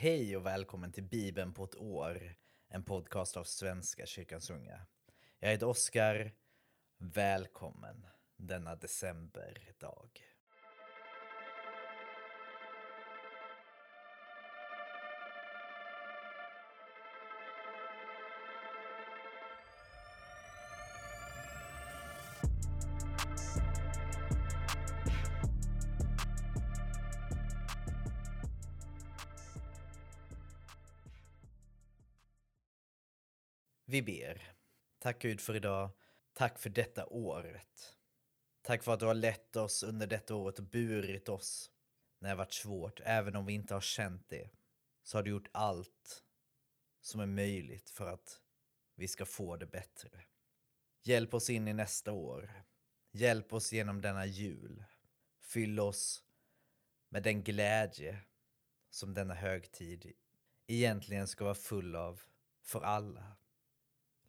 Hej och välkommen till Bibeln på ett år, en podcast av Svenska kyrkans unga. Jag heter Oskar. Välkommen denna decemberdag. Vi ber. Tack Gud för idag. Tack för detta året. Tack för att du har lett oss under detta året och burit oss när det varit svårt. Även om vi inte har känt det så har du gjort allt som är möjligt för att vi ska få det bättre. Hjälp oss in i nästa år. Hjälp oss genom denna jul. Fyll oss med den glädje som denna högtid egentligen ska vara full av för alla.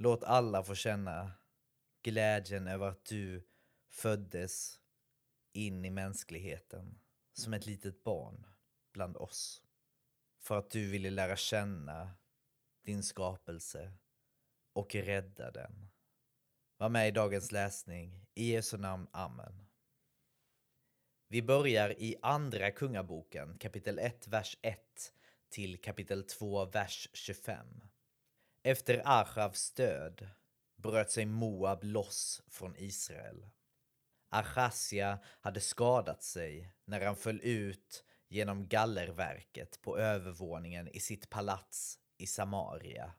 Låt alla få känna glädjen över att du föddes in i mänskligheten som ett litet barn bland oss. För att du ville lära känna din skapelse och rädda den. Var med i dagens läsning. I Jesu namn. Amen. Vi börjar i Andra Kungaboken kapitel 1, vers 1 till kapitel 2, vers 25. Efter Achavs död bröt sig Moab loss från Israel. Achasia hade skadat sig när han föll ut genom gallerverket på övervåningen i sitt palats i Samaria.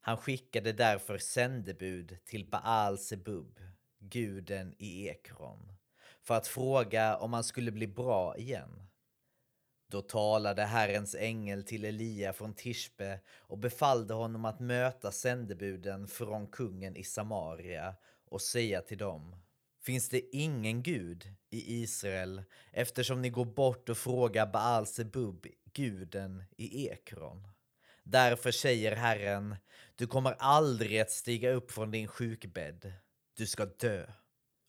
Han skickade därför sändebud till Baal Sebub, guden i Ekron, för att fråga om han skulle bli bra igen. Då talade Herrens ängel till Elia från Tishbe och befallde honom att möta sändebuden från kungen i Samaria och säga till dem Finns det ingen gud i Israel eftersom ni går bort och frågar Baal Sebub, guden i Ekron? Därför säger Herren, du kommer aldrig att stiga upp från din sjukbädd. Du ska dö.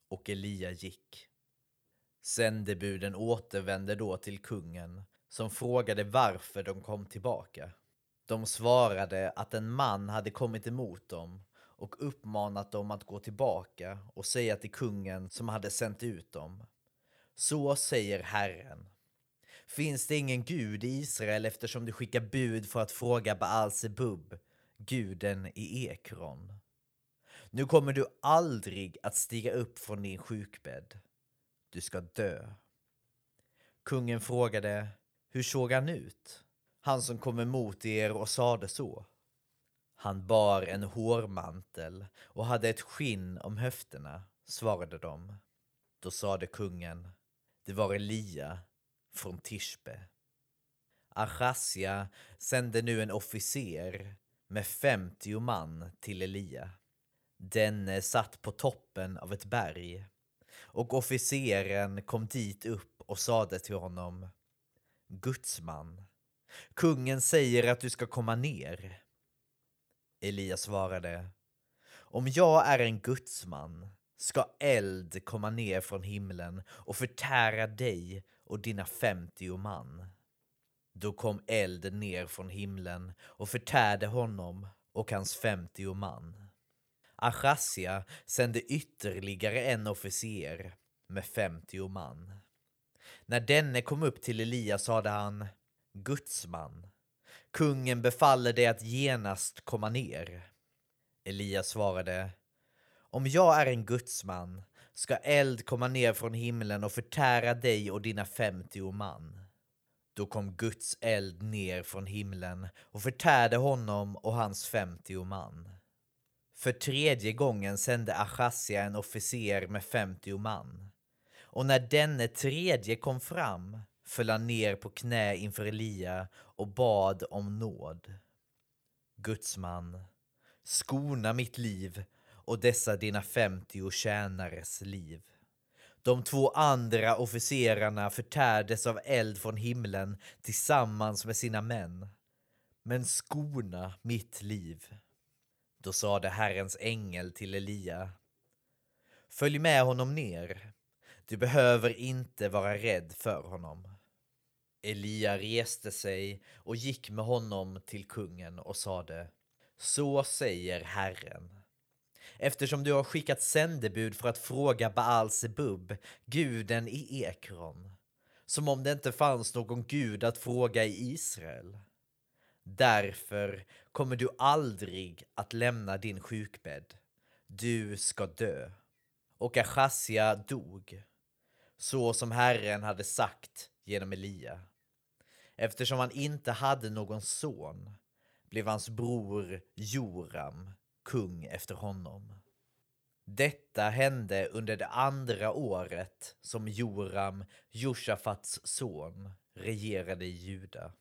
Och Elia gick. Sändebuden återvände då till kungen som frågade varför de kom tillbaka. De svarade att en man hade kommit emot dem och uppmanat dem att gå tillbaka och säga till kungen som hade sänt ut dem. Så säger Herren. Finns det ingen gud i Israel eftersom du skickar bud för att fråga Baal Sebub, guden i Ekron? Nu kommer du aldrig att stiga upp från din sjukbädd. Du ska dö. Kungen frågade hur såg han ut? Han som kom emot er och sade så. Han bar en hårmantel och hade ett skinn om höfterna, svarade de. Då sade kungen, det var Elia från Tishbe. Achasja sände nu en officer med femtio man till Elia. Denne satt på toppen av ett berg och officeren kom dit upp och sade till honom Gudsman. Kungen säger att du ska komma ner. Elias svarade. Om jag är en gudsman ska eld komma ner från himlen och förtära dig och dina femtio man. Då kom eld ner från himlen och förtärde honom och hans femtio man. Achasja sände ytterligare en officer med femtio man. När denne kom upp till Elia sade han Gudsman, kungen befaller dig att genast komma ner. Elia svarade Om jag är en gudsman ska eld komma ner från himlen och förtära dig och dina femtio man. Då kom Guds eld ner från himlen och förtärde honom och hans femtio man. För tredje gången sände Achasja en officer med femtio man. Och när denne tredje kom fram föll han ner på knä inför Elia och bad om nåd. Gudsman, skona mitt liv och dessa dina femtio tjänares liv. De två andra officerarna förtärdes av eld från himlen tillsammans med sina män. Men skona mitt liv. Då sade Herrens ängel till Elia. Följ med honom ner du behöver inte vara rädd för honom. Elia reste sig och gick med honom till kungen och sade Så säger Herren. Eftersom du har skickat sändebud för att fråga Baal Sebub, guden i Ekron, som om det inte fanns någon gud att fråga i Israel. Därför kommer du aldrig att lämna din sjukbädd. Du ska dö. Och Achasja dog, så som Herren hade sagt genom Elia. Eftersom han inte hade någon son blev hans bror Joram kung efter honom. Detta hände under det andra året som Joram, Josafats son, regerade i Juda.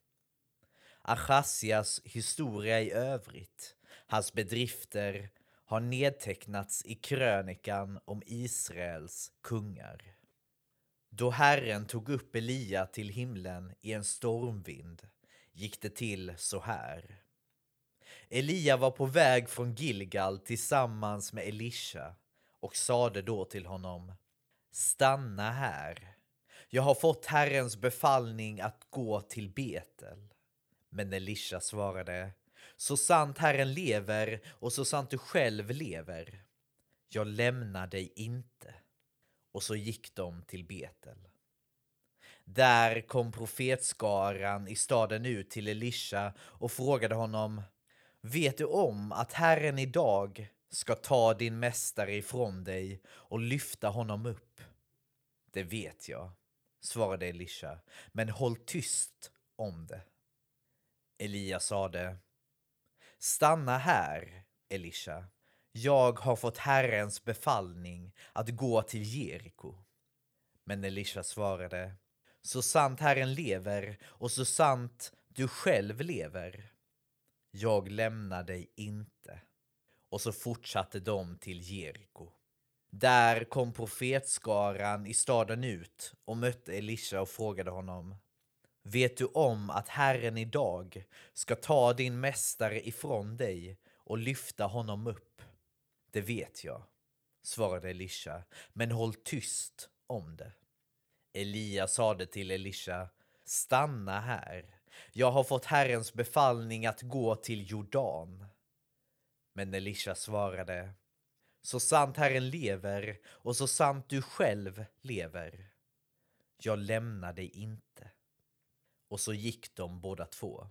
Achasias historia i övrigt, hans bedrifter, har nedtecknats i krönikan om Israels kungar. Då Herren tog upp Elia till himlen i en stormvind gick det till så här. Elia var på väg från Gilgal tillsammans med Elisha och sade då till honom Stanna här. Jag har fått Herrens befallning att gå till Betel. Men Elisha svarade Så sant Herren lever och så sant du själv lever. Jag lämnar dig inte. Och så gick de till Betel. Där kom profetskaran i staden ut till Elisha och frågade honom Vet du om att Herren idag ska ta din mästare ifrån dig och lyfta honom upp? Det vet jag, svarade Elisha, men håll tyst om det. Elia sade Stanna här, Elisha. Jag har fått Herrens befallning att gå till Jeriko. Men Elisha svarade Så sant Herren lever och så sant du själv lever jag lämnar dig inte. Och så fortsatte de till Jeriko. Där kom profetskaran i staden ut och mötte Elisha och frågade honom Vet du om att Herren idag ska ta din mästare ifrån dig och lyfta honom upp? Det vet jag, svarade Elisha, men håll tyst om det. Elia sade till Elisha Stanna här jag har fått Herrens befallning att gå till Jordan. Men Elisha svarade, så sant Herren lever och så sant du själv lever. Jag lämnar dig inte. Och så gick de båda två.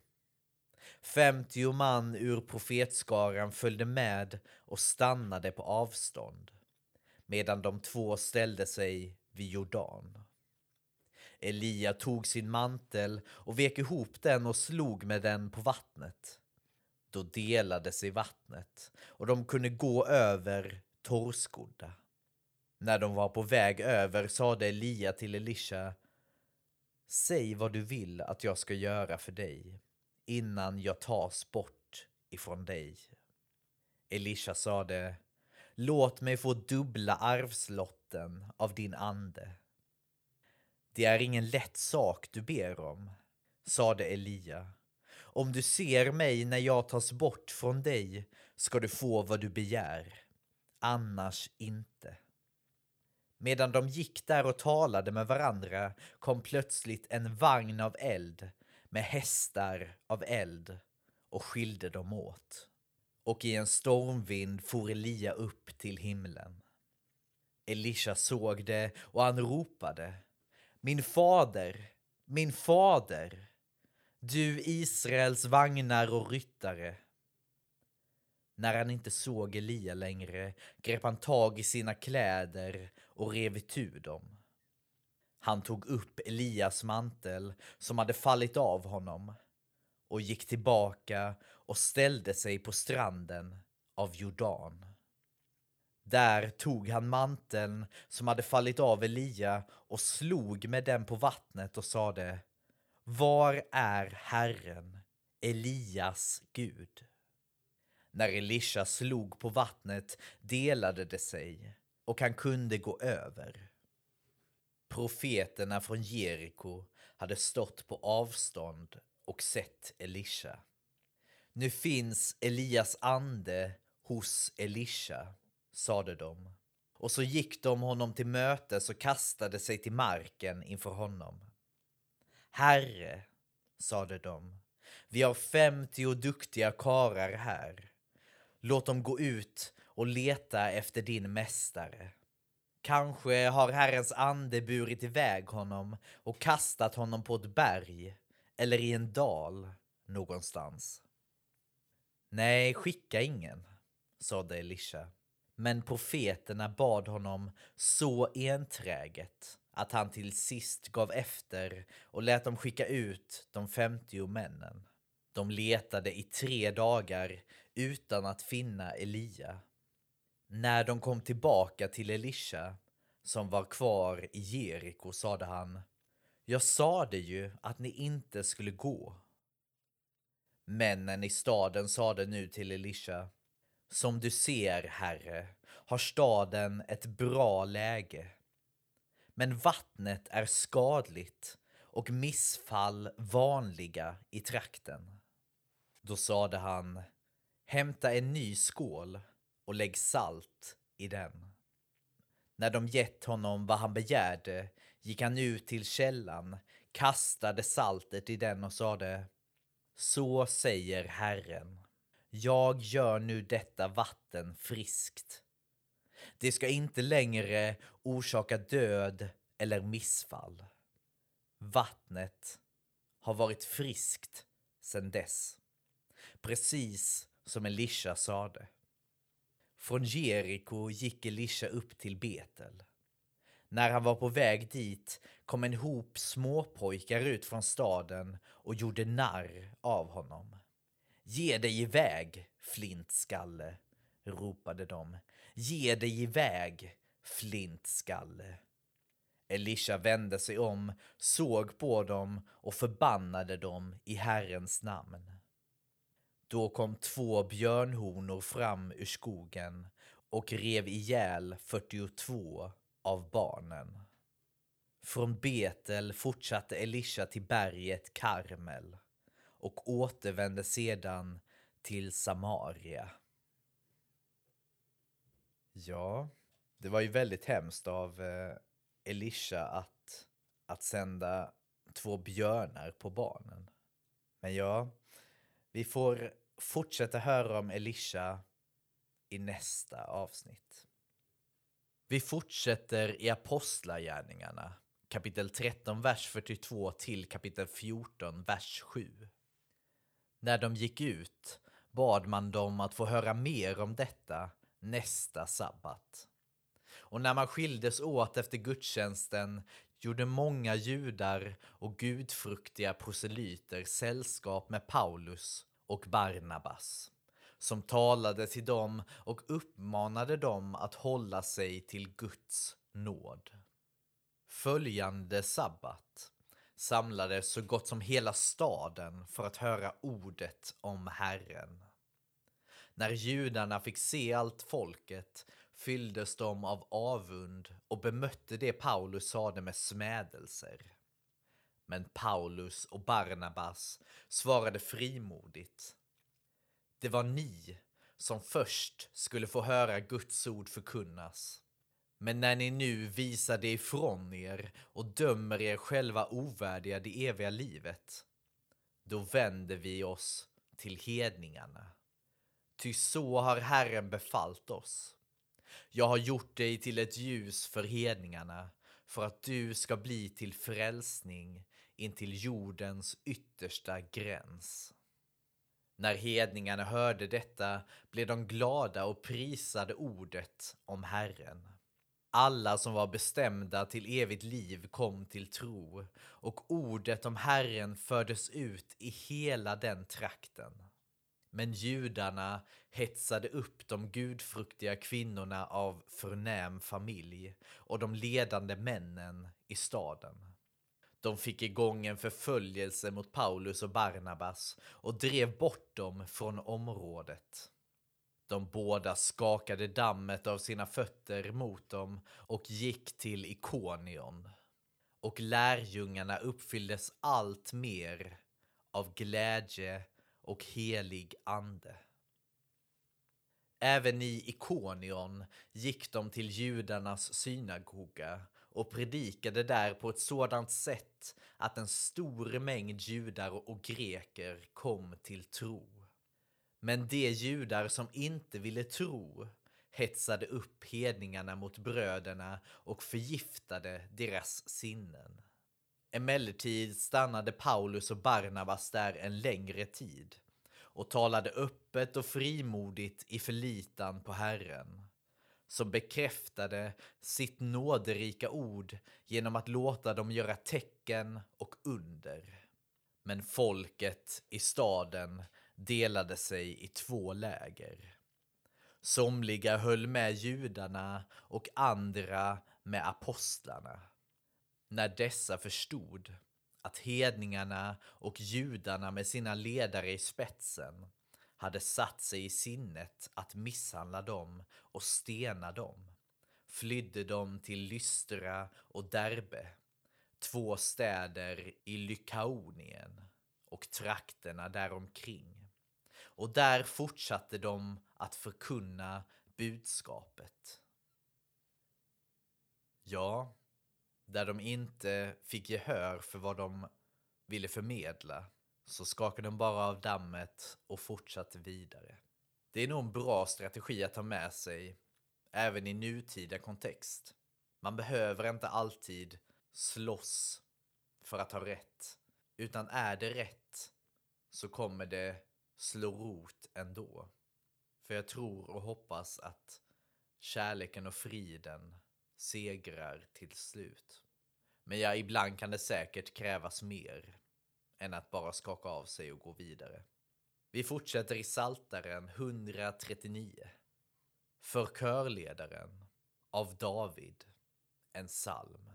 Femtio man ur profetskaran följde med och stannade på avstånd medan de två ställde sig vid Jordan. Elia tog sin mantel och vek ihop den och slog med den på vattnet. Då delade sig vattnet och de kunde gå över torrskodda. När de var på väg över sade Elia till Elisha Säg vad du vill att jag ska göra för dig innan jag tas bort ifrån dig. Elisha sade Låt mig få dubbla arvslotten av din ande. Det är ingen lätt sak du ber om, sade Elia. Om du ser mig när jag tas bort från dig ska du få vad du begär, annars inte. Medan de gick där och talade med varandra kom plötsligt en vagn av eld med hästar av eld och skilde dem åt. Och i en stormvind for Elia upp till himlen. Elisha såg det och han ropade min fader, min fader, du Israels vagnar och ryttare. När han inte såg Elia längre grep han tag i sina kläder och rev itu dem. Han tog upp Elias mantel som hade fallit av honom och gick tillbaka och ställde sig på stranden av Jordan. Där tog han manteln som hade fallit av Elia och slog med den på vattnet och sade Var är Herren, Elias Gud? När Elisha slog på vattnet delade det sig och han kunde gå över. Profeterna från Jeriko hade stått på avstånd och sett Elisha. Nu finns Elias ande hos Elisha sade de. Och så gick de honom till mötes och kastade sig till marken inför honom. Herre, sade de, vi har femtio duktiga karar här. Låt dem gå ut och leta efter din mästare. Kanske har Herrens ande burit iväg honom och kastat honom på ett berg eller i en dal någonstans. Nej, skicka ingen, sade Elisha. Men profeterna bad honom så enträget att han till sist gav efter och lät dem skicka ut de femtio männen. De letade i tre dagar utan att finna Elia. När de kom tillbaka till Elisha, som var kvar i Jeriko, sade han Jag sade ju att ni inte skulle gå. Männen i staden sade nu till Elisha Som du ser, herre, har staden ett bra läge. Men vattnet är skadligt och missfall vanliga i trakten. Då sade han Hämta en ny skål och lägg salt i den. När de gett honom vad han begärde gick han ut till källan, kastade saltet i den och sade Så säger Herren. Jag gör nu detta vatten friskt. Det ska inte längre orsaka död eller missfall. Vattnet har varit friskt sedan dess. Precis som Elisha sade. Från Jeriko gick Elisha upp till Betel. När han var på väg dit kom en hop småpojkar ut från staden och gjorde narr av honom. Ge dig iväg, flintskalle, ropade de. Ge dig iväg, flintskalle. Elisha vände sig om, såg på dem och förbannade dem i Herrens namn. Då kom två björnhonor fram ur skogen och rev ihjäl 42 av barnen. Från Betel fortsatte Elisha till berget Karmel och återvände sedan till Samaria. Ja, det var ju väldigt hemskt av eh, Elisha att, att sända två björnar på barnen. Men ja, vi får fortsätta höra om Elisha i nästa avsnitt. Vi fortsätter i Apostlagärningarna, kapitel 13, vers 42 till kapitel 14, vers 7. När de gick ut bad man dem att få höra mer om detta nästa sabbat. Och när man skildes åt efter gudstjänsten gjorde många judar och gudfruktiga proselyter sällskap med Paulus och Barnabas som talade till dem och uppmanade dem att hålla sig till Guds nåd. Följande sabbat samlades så gott som hela staden för att höra ordet om Herren. När judarna fick se allt folket fylldes de av avund och bemötte det Paulus sade med smädelser. Men Paulus och Barnabas svarade frimodigt. Det var ni som först skulle få höra Guds ord förkunnas. Men när ni nu visar det ifrån er och dömer er själva ovärdiga det eviga livet, då vänder vi oss till hedningarna. Ty så har Herren befallt oss. Jag har gjort dig till ett ljus för hedningarna, för att du ska bli till frälsning intill jordens yttersta gräns. När hedningarna hörde detta blev de glada och prisade ordet om Herren. Alla som var bestämda till evigt liv kom till tro och ordet om Herren fördes ut i hela den trakten. Men judarna hetsade upp de gudfruktiga kvinnorna av förnäm familj och de ledande männen i staden. De fick igång en förföljelse mot Paulus och Barnabas och drev bort dem från området. De båda skakade dammet av sina fötter mot dem och gick till Ikonion. Och lärjungarna uppfylldes allt mer av glädje och helig ande. Även i Ikonion gick de till judarnas synagoga och predikade där på ett sådant sätt att en stor mängd judar och greker kom till tro. Men de judar som inte ville tro hetsade upp hedningarna mot bröderna och förgiftade deras sinnen. Emellertid stannade Paulus och Barnabas där en längre tid och talade öppet och frimodigt i förlitan på Herren, som bekräftade sitt nåderika ord genom att låta dem göra tecken och under. Men folket i staden delade sig i två läger. Somliga höll med judarna och andra med apostlarna. När dessa förstod att hedningarna och judarna med sina ledare i spetsen hade satt sig i sinnet att misshandla dem och stena dem flydde de till Lystra och Derbe, två städer i Lykaonien och trakterna däromkring. Och där fortsatte de att förkunna budskapet. Ja, där de inte fick gehör för vad de ville förmedla så skakade de bara av dammet och fortsatte vidare. Det är nog en bra strategi att ha med sig även i nutida kontext. Man behöver inte alltid slåss för att ha rätt, utan är det rätt så kommer det slå rot ändå. För jag tror och hoppas att kärleken och friden segrar till slut. Men ja, ibland kan det säkert krävas mer än att bara skaka av sig och gå vidare. Vi fortsätter i Saltaren 139. För körledaren av David, en psalm.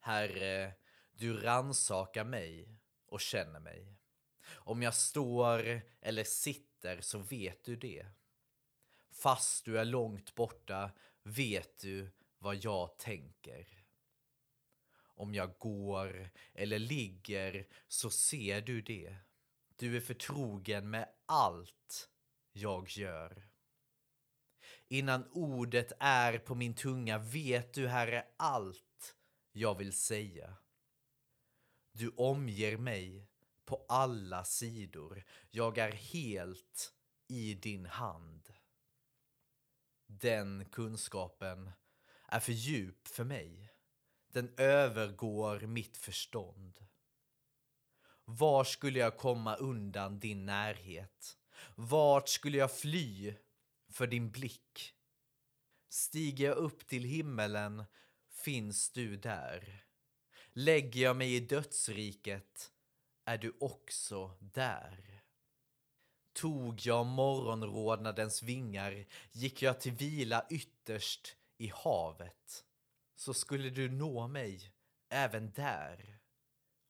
Herre, du ransakar mig och känner mig. Om jag står eller sitter så vet du det. Fast du är långt borta vet du vad jag tänker. Om jag går eller ligger så ser du det. Du är förtrogen med allt jag gör. Innan ordet är på min tunga vet du, Herre, allt jag vill säga. Du omger mig på alla sidor. Jag är helt i din hand. Den kunskapen är för djup för mig. Den övergår mitt förstånd. Var skulle jag komma undan din närhet? Vart skulle jag fly för din blick? Stiger jag upp till himmelen finns du där. Lägger jag mig i dödsriket är du också där. Tog jag morgonrodnadens vingar gick jag till vila ytterst i havet så skulle du nå mig även där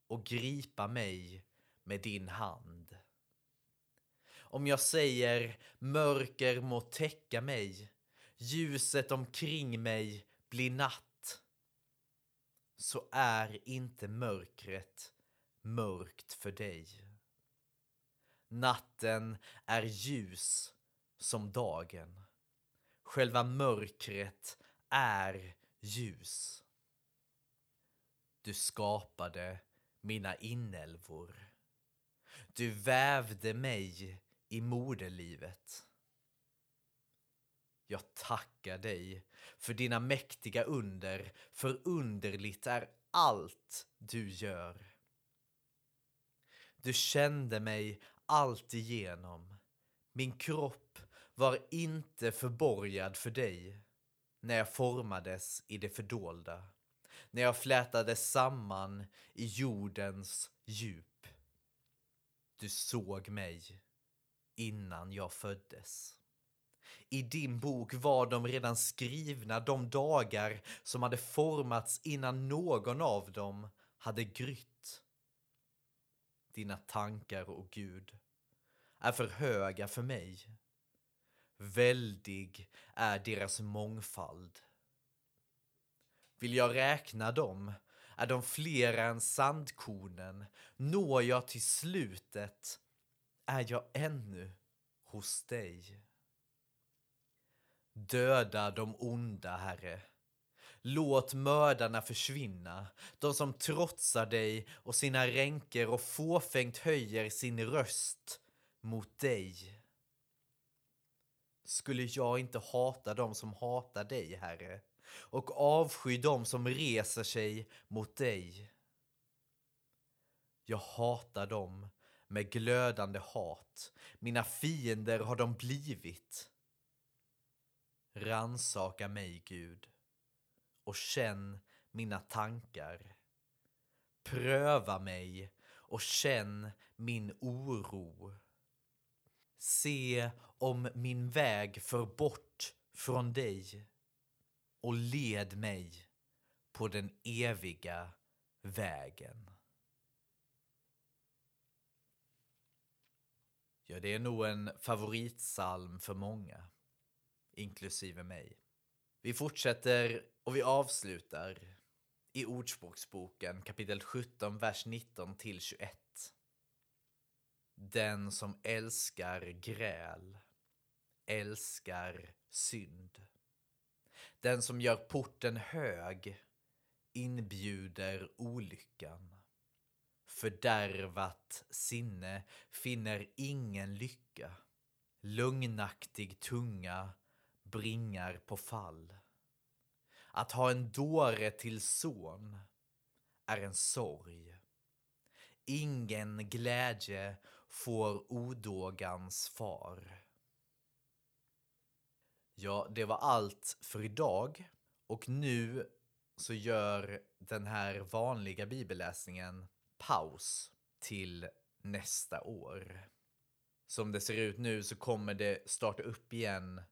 och gripa mig med din hand. Om jag säger mörker må täcka mig, ljuset omkring mig blir natt, så är inte mörkret mörkt för dig. Natten är ljus som dagen. Själva mörkret är ljus. Du skapade mina inälvor. Du vävde mig i moderlivet. Jag tackar dig för dina mäktiga under, för underligt är allt du gör. Du kände mig allt igenom. Min kropp var inte förborgad för dig när jag formades i det fördolda, när jag flätades samman i jordens djup. Du såg mig innan jag föddes. I din bok var de redan skrivna, de dagar som hade formats innan någon av dem hade grytt. Dina tankar, och Gud, är för höga för mig. Väldig är deras mångfald. Vill jag räkna dem är de flera än sandkornen. Når jag till slutet är jag ännu hos dig. Döda de onda, Herre. Låt mördarna försvinna, de som trotsar dig och sina ränker och fåfängt höjer sin röst mot dig. Skulle jag inte hata dem som hatar dig, Herre, och avsky dem som reser sig mot dig? Jag hatar dem med glödande hat, mina fiender har de blivit. Ransaka mig, Gud, och känn mina tankar. Pröva mig och känn min oro. Se om min väg för bort från dig och led mig på den eviga vägen. Ja, det är nog en favoritsalm för många, inklusive mig. Vi fortsätter och vi avslutar i Ordspråksboken kapitel 17, vers 19 till 21. Den som älskar gräl älskar synd. Den som gör porten hög inbjuder olyckan. Fördärvat sinne finner ingen lycka. Lugnaktig tunga bringar på fall. Att ha en dåre till son är en sorg. Ingen glädje får odågans far. Ja, det var allt för idag och nu så gör den här vanliga bibelläsningen paus till nästa år. Som det ser ut nu så kommer det starta upp igen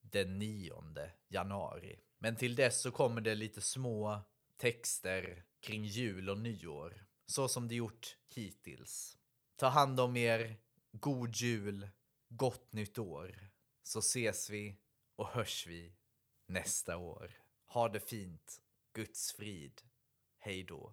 den 9 januari. Men till dess så kommer det lite små texter kring jul och nyår. Så som det gjort hittills. Ta hand om er, god jul, gott nytt år. Så ses vi och hörs vi nästa år. Ha det fint, Guds frid. Hej då.